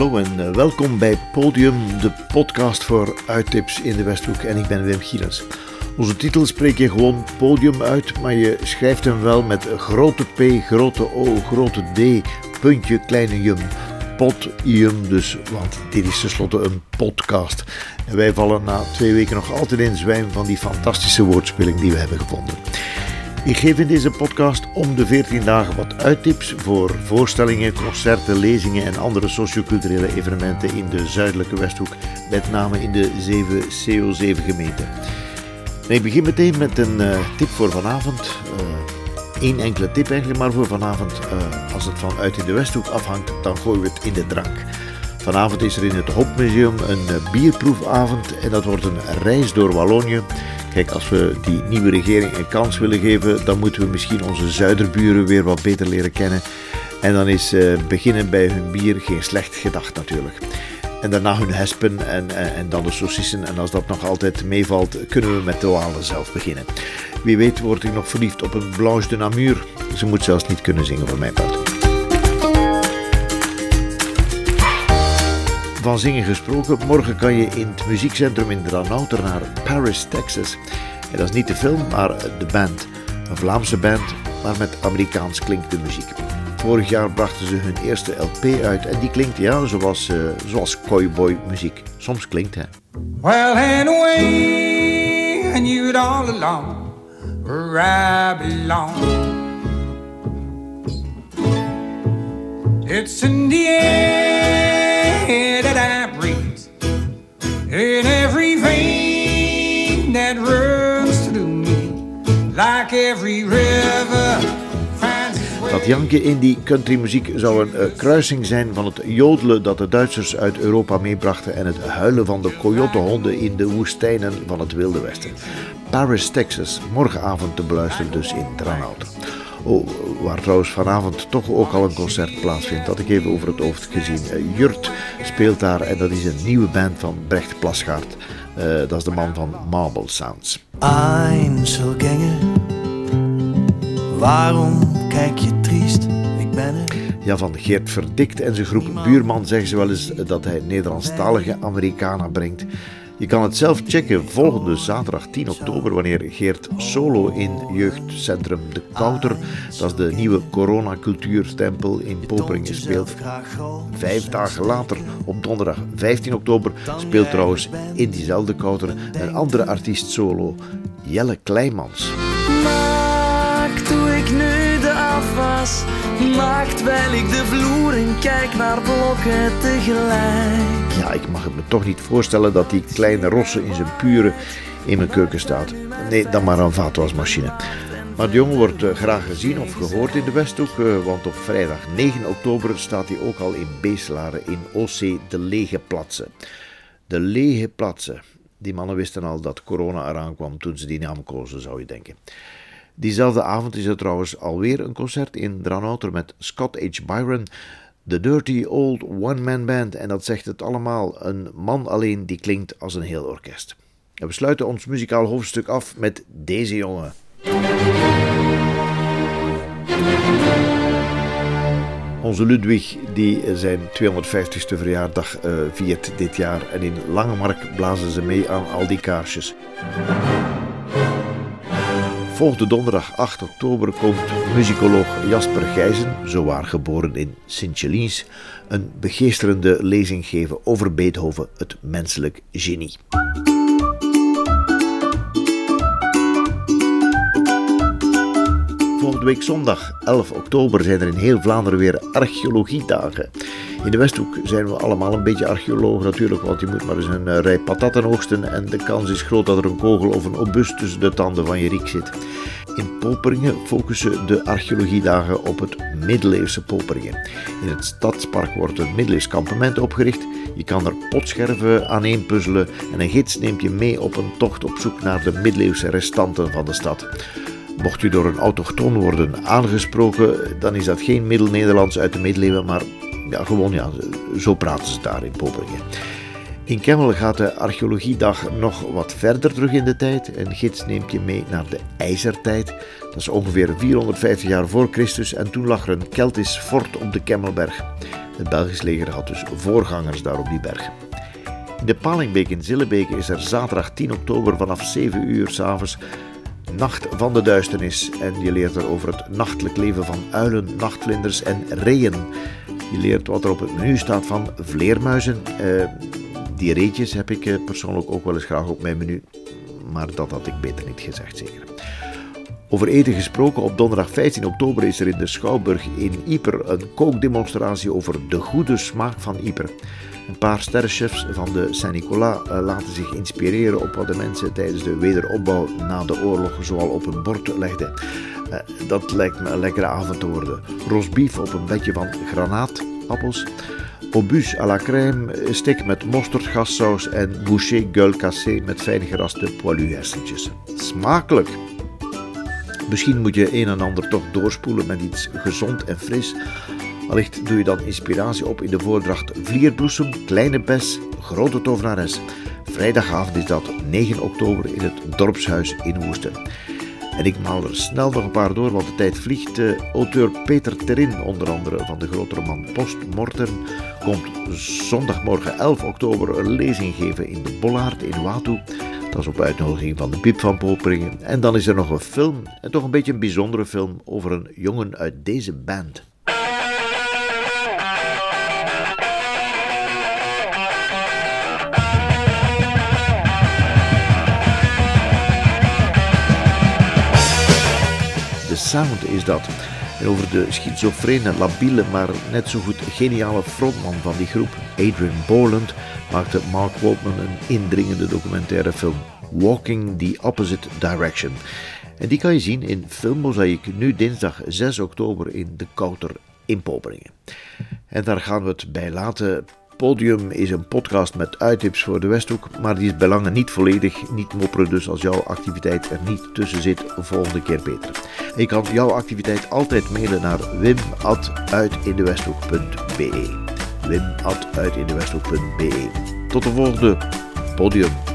Hallo en eh, welkom bij Podium, de podcast voor uittips in de Westhoek. En ik ben Wim Gielens. Onze titel spreek je gewoon podium uit, maar je schrijft hem wel met grote P, grote O, grote D, puntje, kleine jum. Podium dus, want dit is tenslotte een podcast. En wij vallen na twee weken nog altijd in zwijm van die fantastische woordspeling die we hebben gevonden. Ik geef in deze podcast om de 14 dagen wat uittips voor voorstellingen, concerten, lezingen en andere socioculturele evenementen in de zuidelijke Westhoek, met name in de 7 CO7 gemeenten. ik begin meteen met een uh, tip voor vanavond. Eén uh, enkele tip eigenlijk maar voor vanavond. Uh, als het van uit in de Westhoek afhangt, dan gooien we het in de drank. Vanavond is er in het Hopmuseum een bierproefavond en dat wordt een reis door Wallonië. Kijk, als we die nieuwe regering een kans willen geven, dan moeten we misschien onze zuiderburen weer wat beter leren kennen. En dan is uh, beginnen bij hun bier geen slecht gedacht natuurlijk. En daarna hun hespen en, en, en, dan de saucissen. En als dat nog altijd meevalt, kunnen we met de walen zelf beginnen. Wie weet word ik nog verliefd op een Blanche de Namur. Ze moet zelfs niet kunnen zingen voor mijn part. Van zingen gesproken, morgen kan je in het muziekcentrum in Dranouter naar Paris, Texas. En dat is niet de film, maar de band. Een Vlaamse band, maar met Amerikaans klinkende muziek. Vorig jaar brachten ze hun eerste LP uit en die klinkt ja zoals, uh, zoals cowboy muziek. Soms klinkt hè. Well, anyway, and you'd all along, I belong. It's in the air in every vein that runs through me, like every river. Dat janken in die countrymuziek zou een uh, kruising zijn van het jodelen dat de Duitsers uit Europa meebrachten en het huilen van de coyotehonden in de woestijnen van het Wilde Westen. Paris, Texas, morgenavond te beluisteren dus in Dranouter. Oh, waar trouwens vanavond toch ook al een concert plaatsvindt, dat ik even over het hoofd gezien. Uh, Jurt speelt daar en dat is een nieuwe band van Brecht Plasgaard. Uh, dat is de man van Marble Sounds. Einzelgänger, waarom kijk je triest? Ik ben er. Ja, van Geert Verdikt en zijn groep Buurman zeggen ze wel eens dat hij Nederlandstalige Amerikanen brengt. Je kan het zelf checken volgende zaterdag 10 oktober wanneer Geert solo in jeugdcentrum De Kouter, dat is de nieuwe coronacultuurtempel in Poperingen speelt. Vijf dagen later, op donderdag 15 oktober, speelt trouwens in diezelfde Kouter een andere artiest solo, Jelle Kleimans. Maakt terwijl ik de vloer en kijk naar blokken tegelijk. Ja, ik mag het me toch niet voorstellen dat die kleine rosse in zijn pure in mijn keuken staat. Nee, dan maar een vaatwasmachine. Maar de jongen wordt eh, graag gezien of gehoord in de Westhoek, eh, want op vrijdag 9 oktober staat hij ook al in Beeslaren in OC De Lege Platsen. De Lege Platsen. Die mannen wisten al dat corona eraan kwam toen ze die naam kozen, zou je denken. Diezelfde avond is er trouwens alweer een concert in Dranouter met Scott H. Byron, The Dirty Old One-Man Band. En dat zegt het allemaal, een man alleen die klinkt als een heel orkest. En we sluiten ons muzikaal hoofdstuk af met deze jongen. Onze Ludwig die zijn 250ste verjaardag uh, viert dit jaar en in Langemark blazen ze mee aan al die kaarsjes. Volgende donderdag 8 oktober komt muzikoloog Jasper Gijzen, zowaar geboren in Sint-Jelins, een begeesterende lezing geven over Beethoven, het menselijk genie. Volgende week zondag 11 oktober zijn er in heel Vlaanderen weer archeologiedagen. In de Westhoek zijn we allemaal een beetje archeoloog natuurlijk, want je moet maar eens een eh, rij patatten oogsten en de kans is groot dat er een kogel of een obus tussen de tanden van je riek zit. In Poperingen focussen de archeologiedagen op het middeleeuwse Poperingen. In het stadspark wordt een middeleeuws kampement opgericht. Je kan er potscherven aan puzzelen en een gids neemt je mee op een tocht op zoek naar de middeleeuwse restanten van de stad. Mocht je door een autochtoon worden aangesproken, dan is dat geen Middel-Nederlands uit de middeleeuwen, maar ja, gewoon ja, zo praten ze daar in Poperingen. In Kemmel gaat de archeologiedag nog wat verder terug in de tijd. Een gids neemt je mee naar de IJzertijd. Dat is ongeveer 450 jaar voor Christus en toen lag er een Keltisch fort op de Kemmelberg. Het Belgisch leger had dus voorgangers daar op die berg. In de Palingbeek in Zillebeke is er zaterdag 10 oktober vanaf 7 uur s'avonds Nacht van de Duisternis. En je leert er over het nachtelijk leven van uilen, nachtvlinders en reeën. Je leert wat er op het menu staat van vleermuizen. Uh, die reetjes heb ik eh, persoonlijk ook wel eens graag op mijn menu. Maar dat had ik beter niet gezegd, zeker. Over eten gesproken, op donderdag 15 oktober is er in de Schouwburg in Yper een kookdemonstratie over de goede smaak van Yper. Een paar sterrenchefs van de Saint-Nicolas eh, laten zich inspireren op wat de mensen tijdens de wederopbouw na de oorlog zoal op hun bord legden. Eh, dat lijkt me een lekkere avond te worden. Rosbief op een bedje van granaatappels. Obus à la crème, stik met mosterdgassaus en boucher gueule cassé met fijn geraste poilu hersentjes. Smakelijk! Misschien moet je een en ander toch doorspoelen met iets gezond en fris. Allicht doe je dan inspiratie op in de voordracht Vlierbloesem, Kleine Bes, Grote Tovenares. Vrijdagavond is dat 9 oktober in het Dorpshuis in Woesten. En ik maal er snel nog een paar door, want de tijd vliegt. Uh, auteur Peter Terin, onder andere van de grote roman Postmortem, komt zondagmorgen 11 oktober een lezing geven in de Bollaard in Watu. Dat is op uitnodiging van de Piep van Poperingen. En dan is er nog een film, en toch een beetje een bijzondere film, over een jongen uit deze band. Sound is dat. En over de schizofrene, labiele, maar net zo goed geniale frontman van die groep, Adrian Boland, maakte Mark Waltman een indringende documentaire film, Walking the Opposite Direction. En die kan je zien in Filmmozaïek, nu dinsdag 6 oktober in De Kouter in Poperingen. En daar gaan we het bij laten. Podium is een podcast met uittips voor de Westhoek, maar die is belangen niet volledig, niet mopperen dus als jouw activiteit er niet tussen zit, volgende keer beter. je kan jouw activiteit altijd mailen naar wim.uitindewesthoek.be wim.uitindewesthoek.be Tot de volgende Podium.